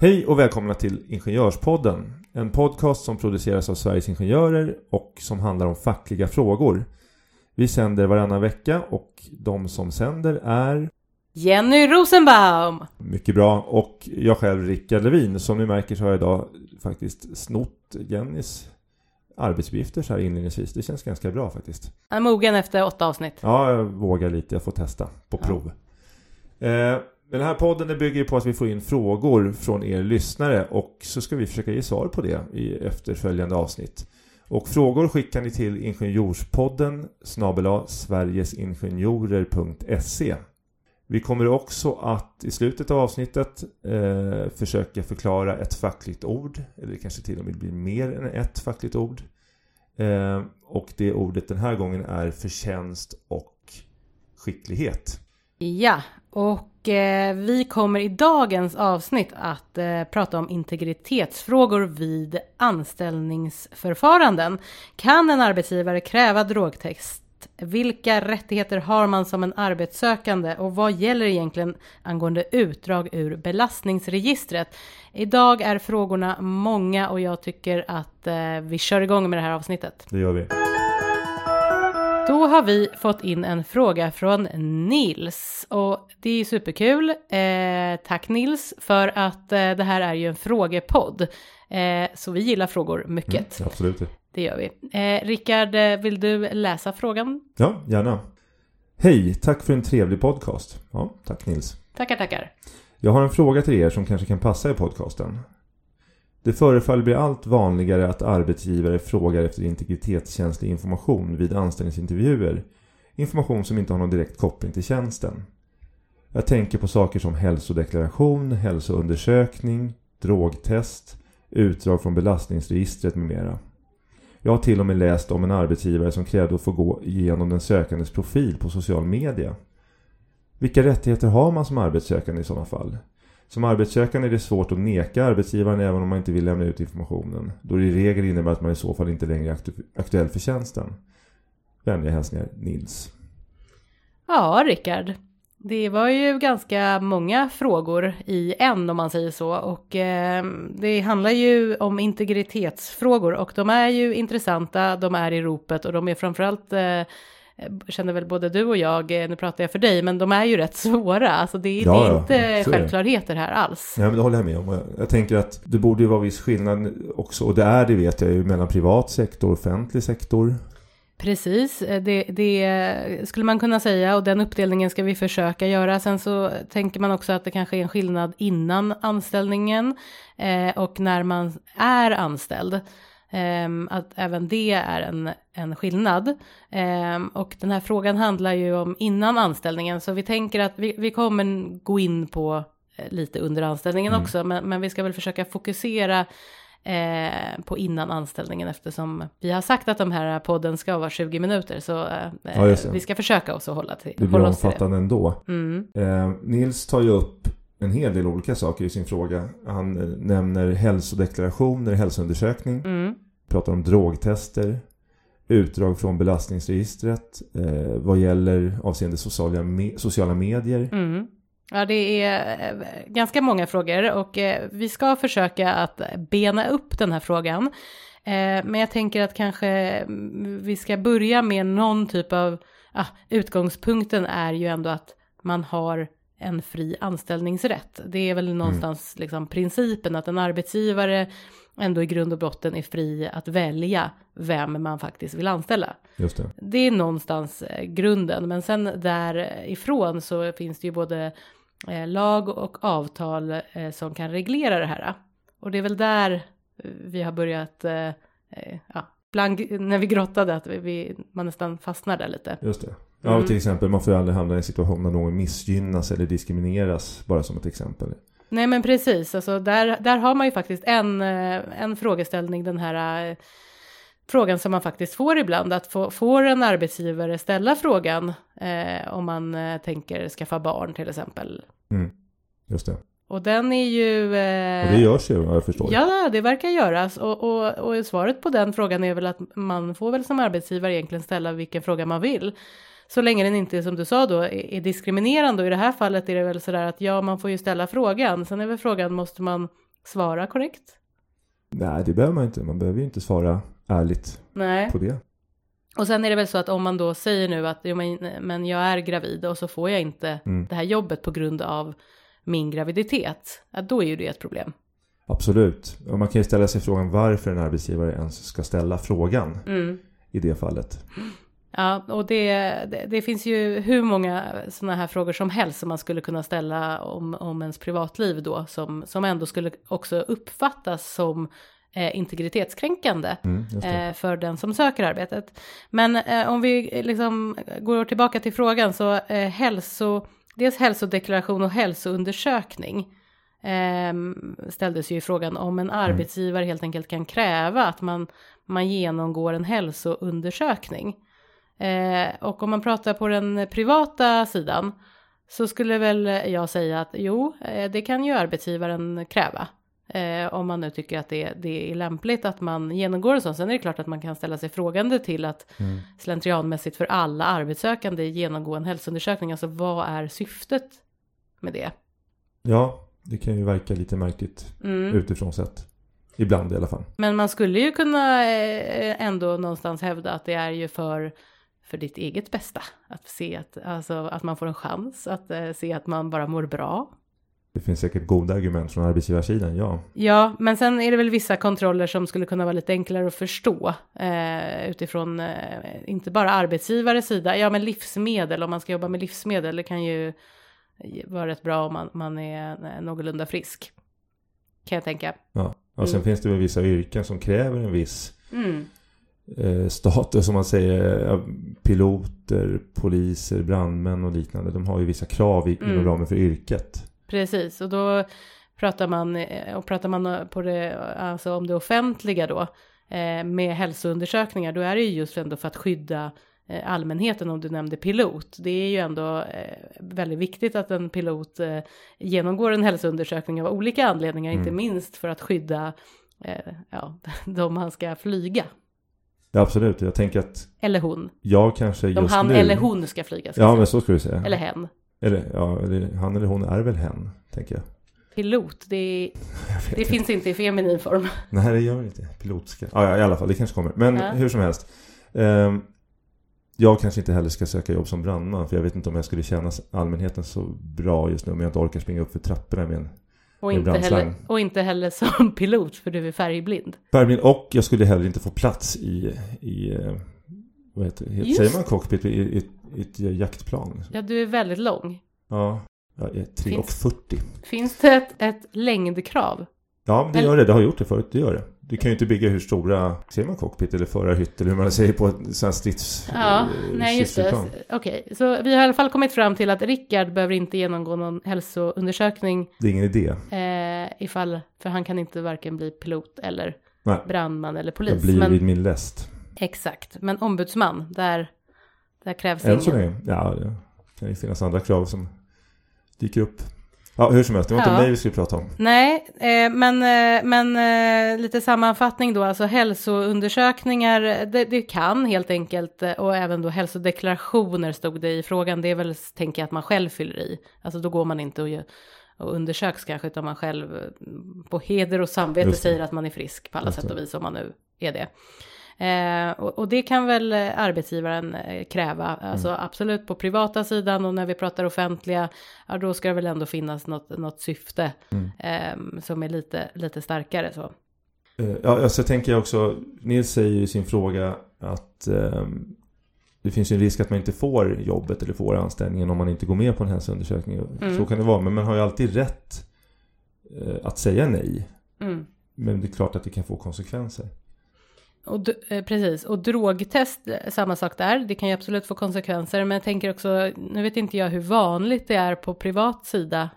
Hej och välkomna till Ingenjörspodden. En podcast som produceras av Sveriges Ingenjörer och som handlar om fackliga frågor. Vi sänder varannan vecka och de som sänder är Jenny Rosenbaum! mycket bra och jag själv Rickard Levin. Som ni märker så har jag idag faktiskt snott Jennys arbetsuppgifter så här inledningsvis. Det känns ganska bra faktiskt. Jag är mogen efter åtta avsnitt. Ja, jag vågar lite. Jag får testa på prov. Eh, den här podden bygger på att vi får in frågor från er lyssnare och så ska vi försöka ge svar på det i efterföljande avsnitt. Och frågor skickar ni till Ingenjorspodden snabela sverigesingenjorer.se Vi kommer också att i slutet av avsnittet eh, försöka förklara ett fackligt ord eller det kanske till och med blir mer än ett fackligt ord. Eh, och det ordet den här gången är förtjänst och skicklighet. Ja, och eh, vi kommer i dagens avsnitt att eh, prata om integritetsfrågor vid anställningsförfaranden. Kan en arbetsgivare kräva drogtest? Vilka rättigheter har man som en arbetssökande och vad gäller egentligen angående utdrag ur belastningsregistret? Idag är frågorna många och jag tycker att eh, vi kör igång med det här avsnittet. Det gör vi. Då har vi fått in en fråga från Nils och det är superkul. Eh, tack Nils för att eh, det här är ju en frågepodd. Eh, så vi gillar frågor mycket. Mm, absolut. Det gör vi. Eh, Rickard, eh, vill du läsa frågan? Ja, gärna. Hej, tack för en trevlig podcast. Ja, tack Nils. Tackar, tackar. Jag har en fråga till er som kanske kan passa i podcasten. Det förefaller bli allt vanligare att arbetsgivare frågar efter integritetskänslig information vid anställningsintervjuer. Information som inte har någon direkt koppling till tjänsten. Jag tänker på saker som hälsodeklaration, hälsoundersökning, drogtest, utdrag från belastningsregistret med mera. Jag har till och med läst om en arbetsgivare som krävde att få gå igenom den sökandes profil på social media. Vilka rättigheter har man som arbetssökande i sådana fall? Som arbetssökande är det svårt att neka arbetsgivaren även om man inte vill lämna ut informationen. Då det i regel innebär att man i så fall inte längre är aktu- aktuell för tjänsten. Vänliga hälsningar Nils. Ja, Rickard. Det var ju ganska många frågor i en om man säger så och eh, det handlar ju om integritetsfrågor och de är ju intressanta, de är i ropet och de är framförallt eh, känner väl både du och jag, eh, nu pratar jag för dig, men de är ju rätt svåra. Alltså det, Ja, det är ja, inte så är det. självklarheter här alls. Nej men det håller jag med om. Jag- Jag tänker att det borde ju vara viss skillnad också. Och det är det vet jag ju mellan privat sektor och offentlig sektor. Precis, eh, det, det skulle man kunna säga och den uppdelningen ska vi försöka göra. Sen så tänker man också att det kanske är en skillnad innan anställningen eh, och när man är anställd. Ehm, att även det är en, en skillnad. Ehm, och den här frågan handlar ju om innan anställningen så vi tänker att vi, vi kommer gå in på eh, lite under anställningen Mm. också men, men vi ska väl försöka fokusera eh, på innan anställningen eftersom vi har sagt att de här podden ska vara 20 minuter så eh, Ja, vi ska försöka också hålla, till, Det blir hålla oss omfattande ändå. Mm. Eh, Nils tar ju upp en hel del olika saker i sin fråga. Han eh, nämner hälsodeklarationer, hälsoundersökning. Mm. Pratar om drogtester. Utdrag från belastningsregistret. Eh, vad gäller avseende sociala, me- sociala medier. Mm. Ja, det är eh, ganska många frågor och eh, vi ska försöka att bena upp den här frågan. Men jag tänker att kanske mm, vi ska börja med någon typ av, ah, utgångspunkten är ju ändå att man har en fri anställningsrätt. Det är väl någonstans liksom principen att en arbetsgivare ändå i grund och botten är fri att välja vem man faktiskt vill anställa. Just det. Det är någonstans eh, grunden, men sen därifrån så finns det ju både eh, lag och avtal eh, som kan reglera det här. Och det är väl där vi har börjat, ja, bland, när vi grottade, att vi, man nästan fastnar där lite. Just det. Ja, Mm. och till exempel man får ju aldrig hamna i en situation där någon missgynnas eller diskrimineras. Bara som ett exempel. Nej men precis, alltså där, där har man ju faktiskt en, eh, en frågeställning, den här eh, frågan som man faktiskt får ibland, att få, får en arbetsgivare ställa frågan eh, om man eh, tänker skaffa barn till exempel. Mm. Just det. Och den är ju... Eh, Och det görs ju jag förstår. Ja, det verkar göras. Och, och, och svaret på den frågan är väl att man får väl som arbetsgivare egentligen ställa vilken fråga man vill. Så länge den inte, som du sa då, är, är diskriminerande. Och i det här fallet är det väl sådär att ja, man får ju ställa frågan. Sen är väl frågan, måste man svara korrekt? Nej, det behöver man inte. Man behöver ju inte svara ärligt Nej. på det. Och sen är det väl så att om man då säger nu att jo, men, men jag är gravid och så får jag inte Mm. det här jobbet på grund av min graviditet, ja, då är ju det ett problem. Absolut. Och man kan ju ställa sig frågan varför en arbetsgivare ens ska ställa frågan Mm. i det fallet. Ja, och det, det, det finns ju hur många sådana här frågor som helst som man skulle kunna ställa om, om ens privatliv då, som, som ändå skulle också uppfattas som eh, integritetskränkande Mm, eh, för den som söker arbetet. Men eh, om vi eh, liksom går tillbaka till frågan så eh, hälso, dels hälsodeklaration och hälsoundersökning eh, ställdes ju i frågan om en arbetsgivare helt enkelt kan kräva att man, man genomgår en hälsoundersökning. Eh, och om man pratar på den privata sidan så skulle väl jag säga att jo, eh, det kan ju arbetsgivaren kräva. Eh, om man nu tycker att det, det är lämpligt att man genomgår en sån. Sen är det klart att man kan ställa sig frågande till att Mm. slentrianmässigt för alla arbetssökande genomgå en hälsoundersökning. Alltså vad är syftet med det? Ja, det kan ju verka lite märkligt Mm. utifrån sett. Ibland i alla fall. Men man skulle ju kunna eh, ändå någonstans hävda att det är ju för, för ditt eget bästa. Att se att, alltså, att man får en chans, att eh, se att man bara mår bra. Det finns säkert goda argument från arbetsgivarsidan, ja. Ja, men sen är det väl vissa kontroller som skulle kunna vara lite enklare att förstå eh, utifrån eh, inte bara arbetsgivares sida. Ja, men livsmedel, om man ska jobba med livsmedel, det kan ju vara rätt bra om man, man är eh, någorlunda frisk. Kan jag tänka. ja. Och sen Mm. finns det väl vissa yrken som kräver en viss Mm. Eh, status, som man säger. Ja, Piloter, poliser, brandmän och liknande. De har ju vissa krav i, inom Mm. ramen för yrket. Precis, och då pratar man, eh, och pratar man på det, alltså om det offentliga då, eh, med hälsoundersökningar, då är det ju just ändå för att skydda eh, allmänheten om du nämnde pilot. Det är ju ändå eh, väldigt viktigt att en pilot eh, genomgår en hälsoundersökning av olika anledningar, inte Mm. minst för att skydda eh, ja, de han ska flyga. Ja, absolut. Jag tänker att Eller hon. jag kanske De just han nu... eller hon ska flyga. Ska Ja, jag men säga. så ska du säga. Eller hen. Eller, ja, eller, han eller hon är väl hen, tänker jag. Pilot, det, det inte. finns inte i feminin form. Nej, det gör det inte. Pilotska. Ja, ja, i alla fall. Det kanske kommer. Men Ja. hur som helst. Ehm, jag kanske inte heller ska söka jobb som brandman. För jag vet inte om jag skulle känna allmänheten så bra just nu. Om jag inte orkar springa upp för trapporna med en Och inte, heller, och inte heller som pilot för du är färgblind. färgblind. Och jag skulle heller inte få plats i... i eh, vad heter? Just. Säger man cockpit i, i, i ett jaktplan? Ja, du är väldigt lång. Ja. Jag är 3 och Finns- 40. Finns det ett, ett längdkrav? Ja, det gör det. Det har gjort det förut. Det gör det. Du kan ju inte bygga hur stora, säger man cockpit eller förarhytt eller hur man säger på ett sånt strids... Ja, eh, nej just det. Okej, så vi har i alla fall kommit fram till att Rickard behöver inte genomgå någon hälsoundersökning Det är ingen idé. eh, ifall, för han kan inte varken bli pilot eller Nej. brandman eller Jag polis. blir Men, vid min läst. exakt, men ombudsman, där, där krävs Än så ingen. länge. Ja, det kan ju finnas andra krav som dyker upp. Ja, hur som helst. Det var inte Ja. mig vi skulle prata om. Nej, eh, men, eh, men eh, lite sammanfattning då, alltså hälsoundersökningar, det, det kan helt enkelt, eh, och även då hälsodeklarationer stod det i frågan, det är väl, tänker jag, att man själv fyller i. Alltså då går man inte och, och undersöks kanske, utan man själv eh, på heder och samvete säger att man är frisk på alla sätt och vis, om man nu är det. Eh, och, och det kan väl eh, arbetsgivaren eh, kräva, alltså Mm. absolut på privata sidan och när vi pratar offentliga, ja då ska det väl ändå finnas något, något syfte Mm. ehm, som är lite, lite starkare så. Eh, Ja, alltså tänker jag också. Nils säger i sin fråga att ehm, det finns ju en risk att man inte får jobbet eller får anställningen om man inte går med på en hälsoundersökning. Mm. Så kan det vara. Men man har ju alltid rätt eh, att säga nej. Mm. Men det är klart att det kan få konsekvenser. Och, eh, precis, och drogtest, eh, samma sak där, det kan ju absolut få konsekvenser, men jag tänker också, nu vet inte jag hur vanligt det är på privat sida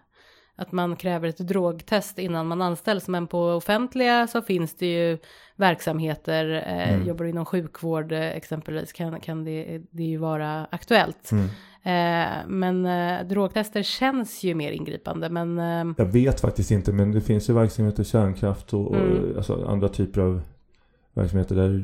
att man kräver ett drogtest innan man anställs, men på offentliga så finns det ju verksamheter, eh, Mm. jobbar inom sjukvård eh, exempelvis, kan, kan det, det ju vara aktuellt. Mm. Eh, men eh, drogtester känns ju mer ingripande, men eh, Jag vet faktiskt inte men det finns ju verksamheter, kärnkraft och, och Mm. alltså andra typer av verksamheter där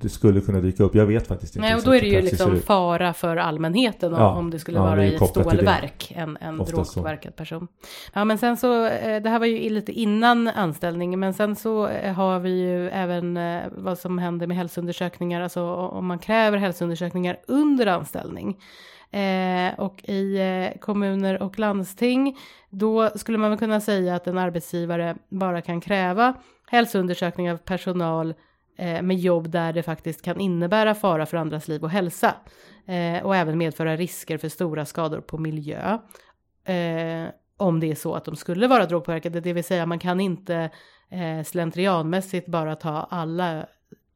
det skulle kunna dyka upp. Jag vet faktiskt inte. Nej, och då är det ju liksom fara för allmänheten ja, om det skulle ja, vara det i ett stålverk, en, en drogpåverkad person. Ja, men sen så, eh, det här var ju lite innan anställning, men sen så eh, har vi ju även eh, vad som händer med hälsoundersökningar, alltså om man kräver hälsoundersökningar under anställning. Eh, och i eh, kommuner och landsting, då skulle man väl kunna säga att en arbetsgivare bara kan kräva hälsoundersökning av personal eh, med jobb där det faktiskt kan innebära fara för andras liv och hälsa eh, och även medföra risker för stora skador på miljö. Eh, om det är så att de skulle vara drogpåverkade, det vill säga man kan inte eh, slentrianmässigt bara ta alla,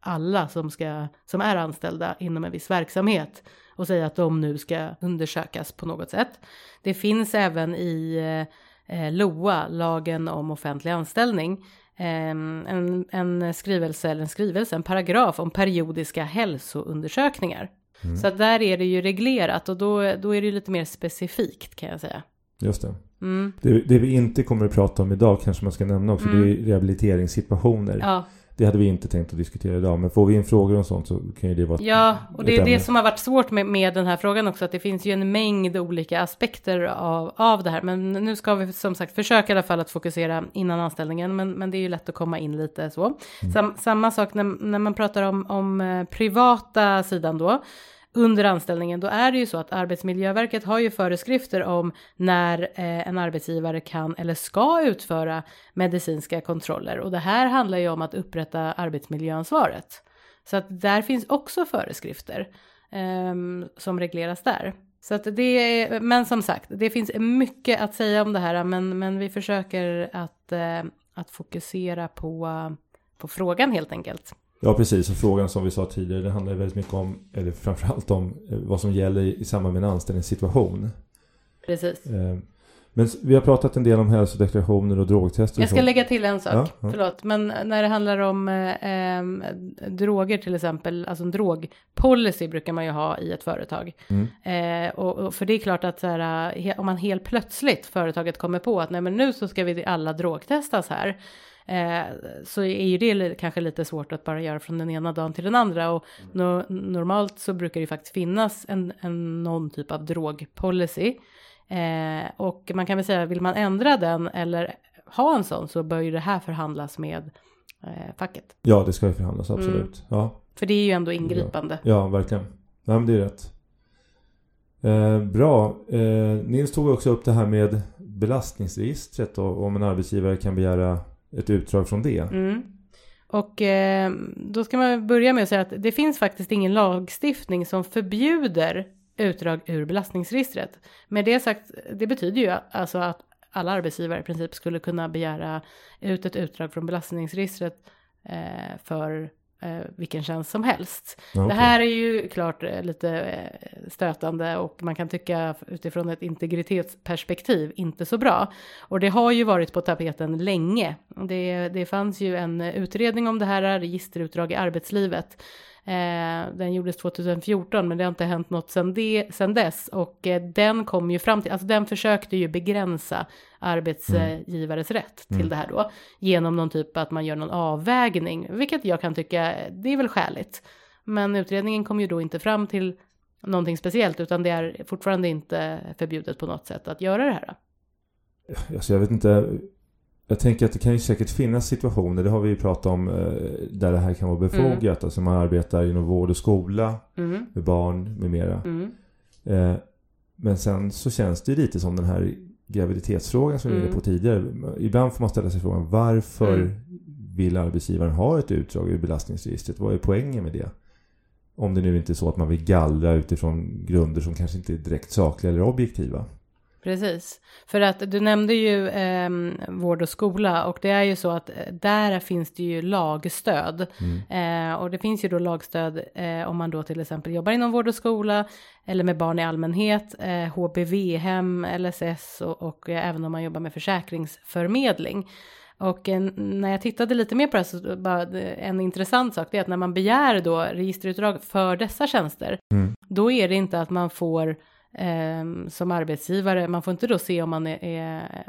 alla som, ska, som är anställda inom en viss verksamhet och säga att de nu ska undersökas på något sätt. Det finns även i eh, eh LOA, lagen om offentlig anställning, en, en skrivelse, eller en skrivelse, en paragraf om periodiska hälsoundersökningar. Mm. Så där är det ju reglerat och då, då är det lite mer specifikt kan jag säga. Just det. Mm. det. Det vi inte kommer att prata om idag kanske man ska nämna också, mm. det är rehabiliteringssituationer. Ja. Det hade vi inte tänkt att diskutera idag, men får vi in frågor om sånt så kan ju det vara Ja, och det är det som har varit svårt med, med den här frågan också, att det finns ju en mängd olika aspekter av, av det här. Men nu ska vi som sagt försöka i alla fall att fokusera innan anställningen, men, men det är ju lätt att komma in lite så. Mm. Sam, samma sak när, när man pratar om, om eh, privata sidan då, under anställningen, då är det ju så att Arbetsmiljöverket har ju föreskrifter om när eh, en arbetsgivare kan eller ska utföra medicinska kontroller. Och det här handlar ju om att upprätta arbetsmiljöansvaret. Så att där finns också föreskrifter eh, som regleras där. Så att det är, men som sagt, det finns mycket att säga om det här, men, men vi försöker att, eh, att fokusera på, på frågan helt enkelt. Ja precis, och frågan som vi sa tidigare det handlar väldigt mycket om, eller framförallt om eh, vad som gäller i samband med en anställningssituation. Precis. Eh, men vi har pratat en del om hälsodeklarationer och drogtester. Jag ska lägga till en sak, ja, ja. förlåt. Men när det handlar om eh, droger till exempel, alltså en drogpolicy brukar man ju ha i ett företag. Mm. Eh, och, och, för det är klart att här, om man helt plötsligt, företaget kommer på att nej men nu så ska vi alla drogtestas här eh, så är ju det kanske lite svårt att bara göra från den ena dagen till den andra. Och no normalt så brukar det faktiskt finnas en, en någon typ av drogpolicy. Eh, och man kan väl säga, vill man ändra den eller ha en sån så bör ju det här förhandlas med eh, facket. Ja, det ska ju förhandlas, absolut. Mm. Ja. För det är ju ändå ingripande. Ja, ja verkligen. Ja, men det är rätt. Eh, bra. Eh, Nils tog också upp det här med belastningsregistret och om en arbetsgivare kan begära ett utdrag från det. Mm. Och eh, då ska man börja med att säga att det finns faktiskt ingen lagstiftning som förbjuder utdrag ur belastningsregistret. Med det sagt, det betyder ju alltså att alla arbetsgivare i princip skulle kunna begära ut ett utdrag från belastningsregistret eh, för eh, vilken tjänst som helst. Okay. Det här är ju klart eh, lite eh, stötande och man kan tycka utifrån ett integritetsperspektiv inte så bra. Och det har ju varit på tapeten länge. Det, det fanns ju en utredning om det här, registerutdrag i arbetslivet Eh, den gjordes 2014 men det har inte hänt något sedan, det, sedan dess och eh, den kom ju fram till, alltså den försökte ju begränsa arbetsgivares mm. rätt till mm. det här då genom någon typ att man gör någon avvägning, vilket jag kan tycka, det är väl skäligt. Men utredningen kom ju då inte fram till någonting speciellt utan det är fortfarande inte förbjudet på något sätt att göra det här. Alltså jag vet inte, jag tänker att det kan ju säkert finnas situationer, det har vi ju pratat om, eh, där det här kan vara befogat. Mm. Alltså man arbetar inom vård och skola mm. med barn med mera. Mm. Eh, men sen så känns det ju lite som den här graviditetsfrågan som vi var mm. på tidigare. Ibland får man ställa sig frågan varför mm. vill arbetsgivaren ha ett utdrag ur belastningsregistret? Vad är poängen med det? Om det nu inte är så att man vill gallra utifrån grunder som kanske inte är direkt sakliga eller objektiva. Precis, för att du nämnde ju eh, vård och skola och det är ju så att eh, där finns det ju lagstöd mm. eh, och det finns ju då lagstöd eh, om man då till exempel jobbar inom vård och skola eller med barn i allmänhet, eh, HBV-hem, LSS och, och även om man jobbar med försäkringsförmedling. Och eh, när jag tittade lite mer på det så bara en intressant sak det är att när man begär då registerutdrag för dessa tjänster, mm. då är det inte att man får eh, som arbetsgivare. Man får inte då se om man är, är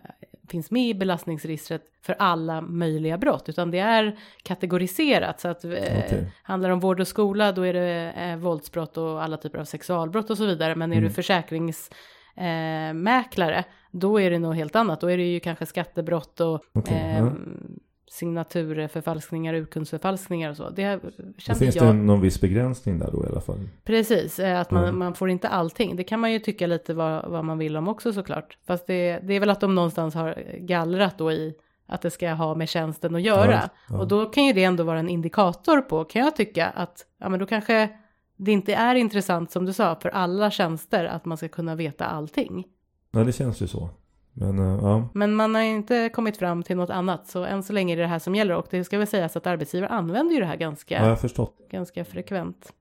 finns med i belastningsregistret för alla möjliga brott, utan det är kategoriserat. Så att eh, Okej. handlar det om vård och skola, då är det eh, våldsbrott och alla typer av sexualbrott och så vidare. Men är Mm. du försäkringsmäklare, eh, mäklare, då är det nog helt annat. Då är det ju kanske skattebrott och Okej, eh, ja. Signaturförfalskningar, urkundsförfalskningar och så. Det Då känner finns jag. det någon viss begränsning där då i alla fall. Precis, eh, att man, Mm. man får inte allting. Det kan man ju tycka lite vad, vad man vill om också såklart. Fast det, det är väl att de någonstans har gallrat då i att det ska ha med tjänsten att göra. Ja, ja. Och då kan ju det ändå vara en indikator på, kan jag tycka, att ja, men då kanske det inte är intressant som du sa för alla tjänster att man ska kunna veta allting. Ja, det känns ju så. Men eh, ja, Men man har inte kommit fram till något annat, så än så länge är det det här som gäller. Och det ska väl sägas att arbetsgivare använder ju det här ganska, ja, ganska frekvent.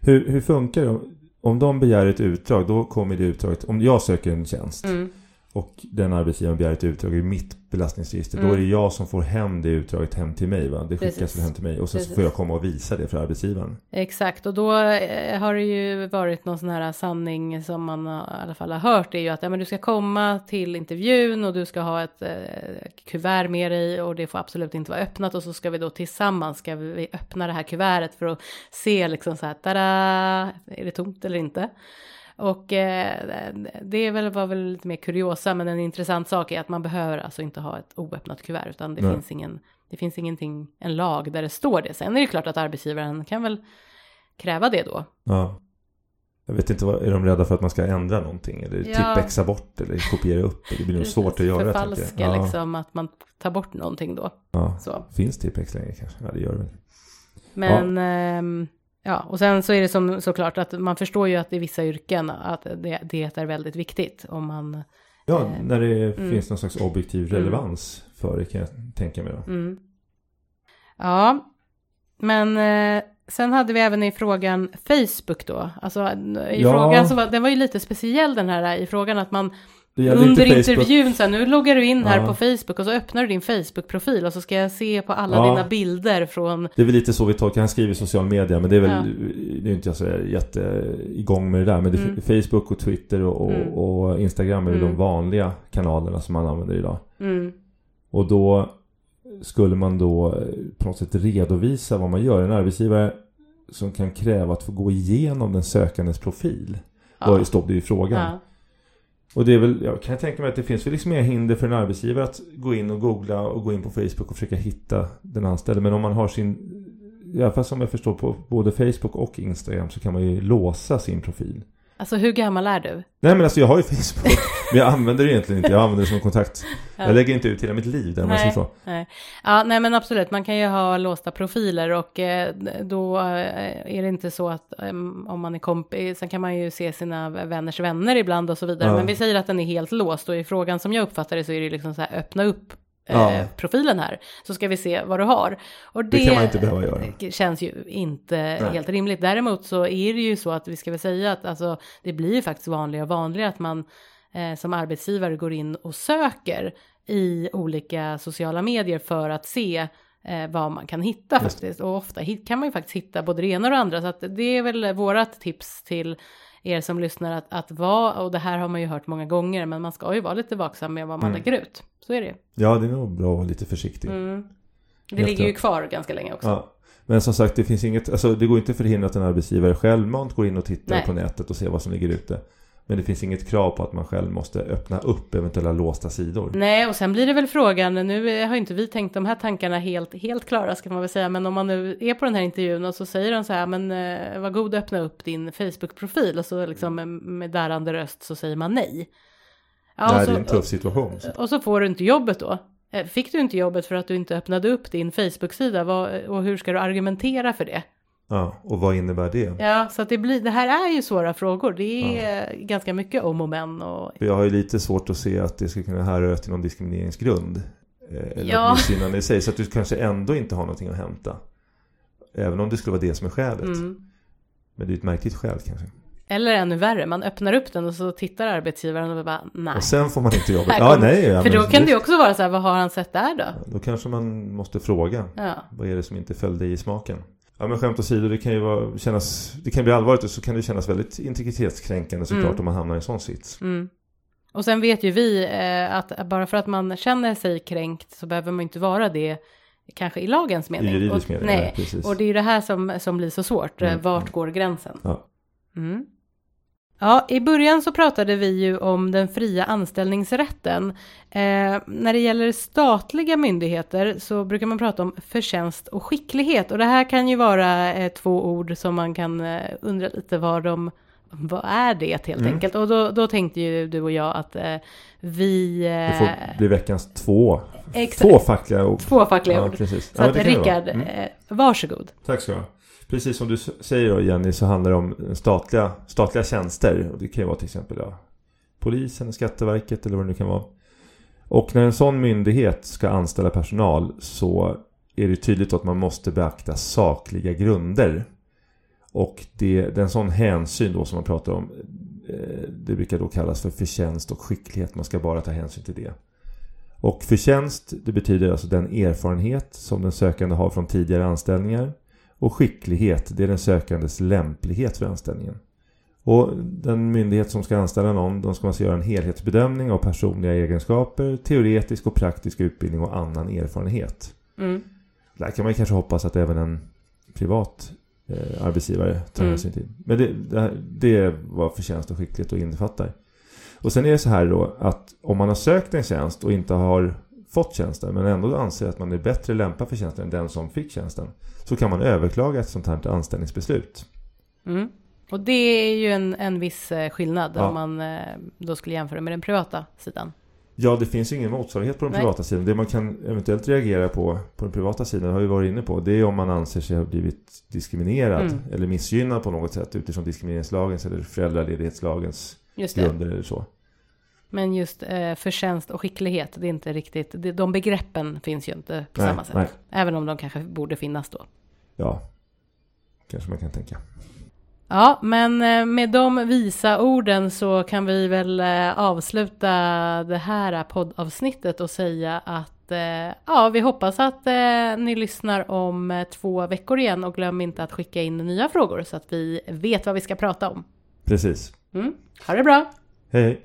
Hur, hur funkar det? Om de begär ett utdrag, då kommer det utdraget. Om jag söker en tjänst Mm. Och den arbetsgivaren begär ett utdrag i mitt belastningsregister. Mm. Då är det jag som får hem det utdraget hem till mig. Va? Det skickas Precis. hem till mig. Och sen så Precis. får jag komma och visa det för arbetsgivaren. Exakt, och då eh, har det ju varit någon sån här sanning som man i alla fall har hört. Det är ju att ja, men du ska komma till intervjun och du ska ha ett eh, kuvert med dig och det får absolut inte vara öppnat. Och så ska vi då tillsammans ska vi öppna det här kuvertet för att se liksom så här, tada, är det tomt eller inte? Och eh, det är väl, var väl lite mer kuriosa, men en intressant sak är att man behöver alltså inte ha ett oöppnat kuvert, utan det Nej. finns ingen, det finns ingenting, en lag där det står det. Sen är det klart att arbetsgivaren kan väl kräva det då. Ja. Jag vet inte, är de rädda för att man ska ändra någonting? Eller Ja. tippexa bort eller kopiera upp? Det blir nog svårt att göra. Förfalska Ja, liksom, att man tar bort någonting då. ja. Så. Finns Tippex längre kanske? Ja, det gör det väl. Men ehm, ja, och sen så är det som såklart att man förstår ju att i vissa yrken att det, det är väldigt viktigt om man Ja, Eh, när det mm. finns någon slags objektiv Mm. relevans för det kan jag tänka mig. Mm. Ja, men eh, sen hade vi även i frågan Facebook då. Alltså i Ja. frågan så var den var ju lite speciell den här i frågan att man under intervjun så här, nu loggar du in här Ja. på Facebook och så öppnar du din Facebook-profil och så ska jag se på alla Ja. dina bilder från Det är väl lite så vi tolkar, han skriver i social media men det är väl, Ja. det är inte jag så jätte igång med det där. Men det, Mm. Facebook och Twitter och, och, Mm. och Instagram är Mm. de vanliga kanalerna som man använder idag. mm, Och då skulle man då eh, på något sätt redovisa vad man gör. En arbetsgivare som kan kräva att få gå igenom den sökandes profil. ja. Ja. stod det i frågan. Och det är väl, jag kan tänka mig att det finns väl liksom inga hinder för en arbetsgivare att gå in och googla och gå in på Facebook och försöka hitta den anställde. Men om man har sin, i alla fall som jag förstår på både Facebook och Instagram så kan man ju låsa sin profil. Alltså hur gammal är du? Nej men alltså jag har ju Facebook, men jag använder det egentligen inte. Jag använder det som kontakt. Ja. Jag lägger inte ut hela mitt liv där säger så. Nej. Ja, nej men absolut, man kan ju ha låsta profiler och eh, då eh, är det inte så att eh, om man är kompis, sen kan man ju se sina vänners vänner ibland och så vidare. Ja. Men vi säger att den är helt låst och i frågan som jag uppfattar det så är det liksom så här öppna upp eh, Ja. profilen här så ska vi se vad du har. Och Det kan man inte behöva göra. det känns ju inte Nej. helt rimligt. Däremot så är det ju så att vi ska väl säga att alltså, det blir ju faktiskt vanligare och vanligare att man eh, som arbetsgivare går in och söker i olika sociala medier för att se eh, vad man kan hitta Just faktiskt. Och ofta kan man ju faktiskt hitta både det ena och det andra. Så att det är väl vårat tips till er som lyssnar att, att vara, och det här har man ju hört många gånger, men man ska ju vara lite vaksam med vad man Mm. lägger ut. Så är det ju. Ja, det är nog bra att vara lite försiktig. Mm. Det ligger ju kvar ganska länge också. Ja. Men som sagt, det finns inget, alltså det går inte att förhindra att en arbetsgivare självmant går in och tittar Nej. på nätet och ser vad som ligger ute. Men det finns inget krav på att man själv måste öppna upp eventuella låsta sidor. Nej, och sen blir det väl frågan, nu har inte vi tänkt de här tankarna helt, helt klara ska man väl säga, men om man nu är på den här intervjun och så säger de så här, men eh, var god öppna upp din Facebook-profil och så liksom med, med darrande röst så säger man nej. Ja, Nej, och, det är en så, tuff situation. Så. och så får du inte jobbet då. Eh, Fick du inte jobbet för att du inte öppnade upp din Facebook-sida och hur ska du argumentera för det? Ja, och vad innebär det? Ja, så att det, blir, det här är ju svåra frågor. Det är ganska mycket om och men. Och, jag har ju lite svårt att se att det ska kunna härröra till någon diskrimineringsgrund. eh, Eller Ja. ja. missgynnande i sig. Så att du kanske ändå inte har någonting att hämta. Även om det skulle vara det som är skälet. mm. Men det är ett märkligt skäl kanske. Eller ännu värre, man öppnar upp den och så tittar arbetsgivaren och bara nej. Och sen får man inte jobbet. Här Ja, nej. Ja, För då kan det- ju också vara så här, vad har han sett där då? Då kanske man måste fråga. Ja, Vad är det som inte följde i smaken? Ja men skämt åsido, det kan ju vara, kännas, det kan bli allvarligt och så kan det kännas väldigt integritetskränkande såklart Mm. om man hamnar i en sån sits. mm. Och sen vet ju vi eh, att bara för att man känner sig kränkt så behöver man inte vara det kanske i lagens mening. I juridisk mening, nej, nej, precis. och det är ju det här som, som blir så svårt. Mm, Vart går gränsen? Ja. Mm. Ja, i början så pratade vi ju om den fria anställningsrätten. Eh, när det gäller statliga myndigheter så brukar man prata om förtjänst och skicklighet. Och det här kan ju vara eh, två ord som man kan eh, undra lite vad de vad är det helt Mm. enkelt? Och då, då tänkte ju du och jag att eh, vi... Det Eh, får bli veckans två, exakt, två fackliga ord. två fackliga Ja, ord. precis. Så Ja, att det det. Rickard, Mm. eh, varsågod. Tack ska du. Precis som du säger då Jenny så handlar det om statliga, statliga tjänster. Och det kan ju vara till exempel ja, polisen, Skatteverket eller vad det nu kan vara. Och när en sån myndighet ska anställa personal så är det tydligt att man måste beakta sakliga grunder. Och det, det är en sån hänsyn då som man pratar om. Eh, det brukar då kallas för förtjänst och skicklighet. Man ska bara ta hänsyn till det. Och förtjänst det betyder alltså den erfarenhet som den sökande har från tidigare anställningar. Och skicklighet, det är den sökandes lämplighet för anställningen. Och den myndighet som ska anställa någon, de ska alltså göra en helhetsbedömning av personliga egenskaper, teoretisk och praktisk utbildning och annan erfarenhet. Mm. Där kan man kanske hoppas att även en privat eh, arbetsgivare tar Mm. hänsyn till. Men det, det, här- det är vad förtjänst och skicklighet då innefattar. Och sen är det så här då att om man har sökt en tjänst och inte har fått tjänsten men ändå anser att man är bättre lämpad för tjänsten än den som fick tjänsten. Så kan man överklaga ett sånt här anställningsbeslut. Mm. Och det är ju en, en viss eh, skillnad Ja. om man eh, då skulle jämföra med den privata sidan. Ja, det finns ju ingen motsvarighet på den Nej. privata sidan. Det man kan eventuellt reagera på på den privata sidan, har vi varit inne på, det är om man anser sig ha blivit diskriminerad Mm. eller missgynnad på något sätt utifrån diskrimineringslagens eller föräldraledighetslagens grunder eller så. Men just eh, förtjänst och skicklighet, det är inte riktigt, det, de begreppen finns ju inte på Nej, samma sätt. nej. Även om de kanske borde finnas då. Ja, kanske man kan tänka. Ja, men eh, med de visa orden så kan vi väl eh, avsluta det här poddavsnittet och säga att eh, ja, vi hoppas att ni lyssnar om två veckor igen och glöm inte att skicka in nya frågor så att vi vet vad vi ska prata om. Precis. Mm. Ha det bra! Hej!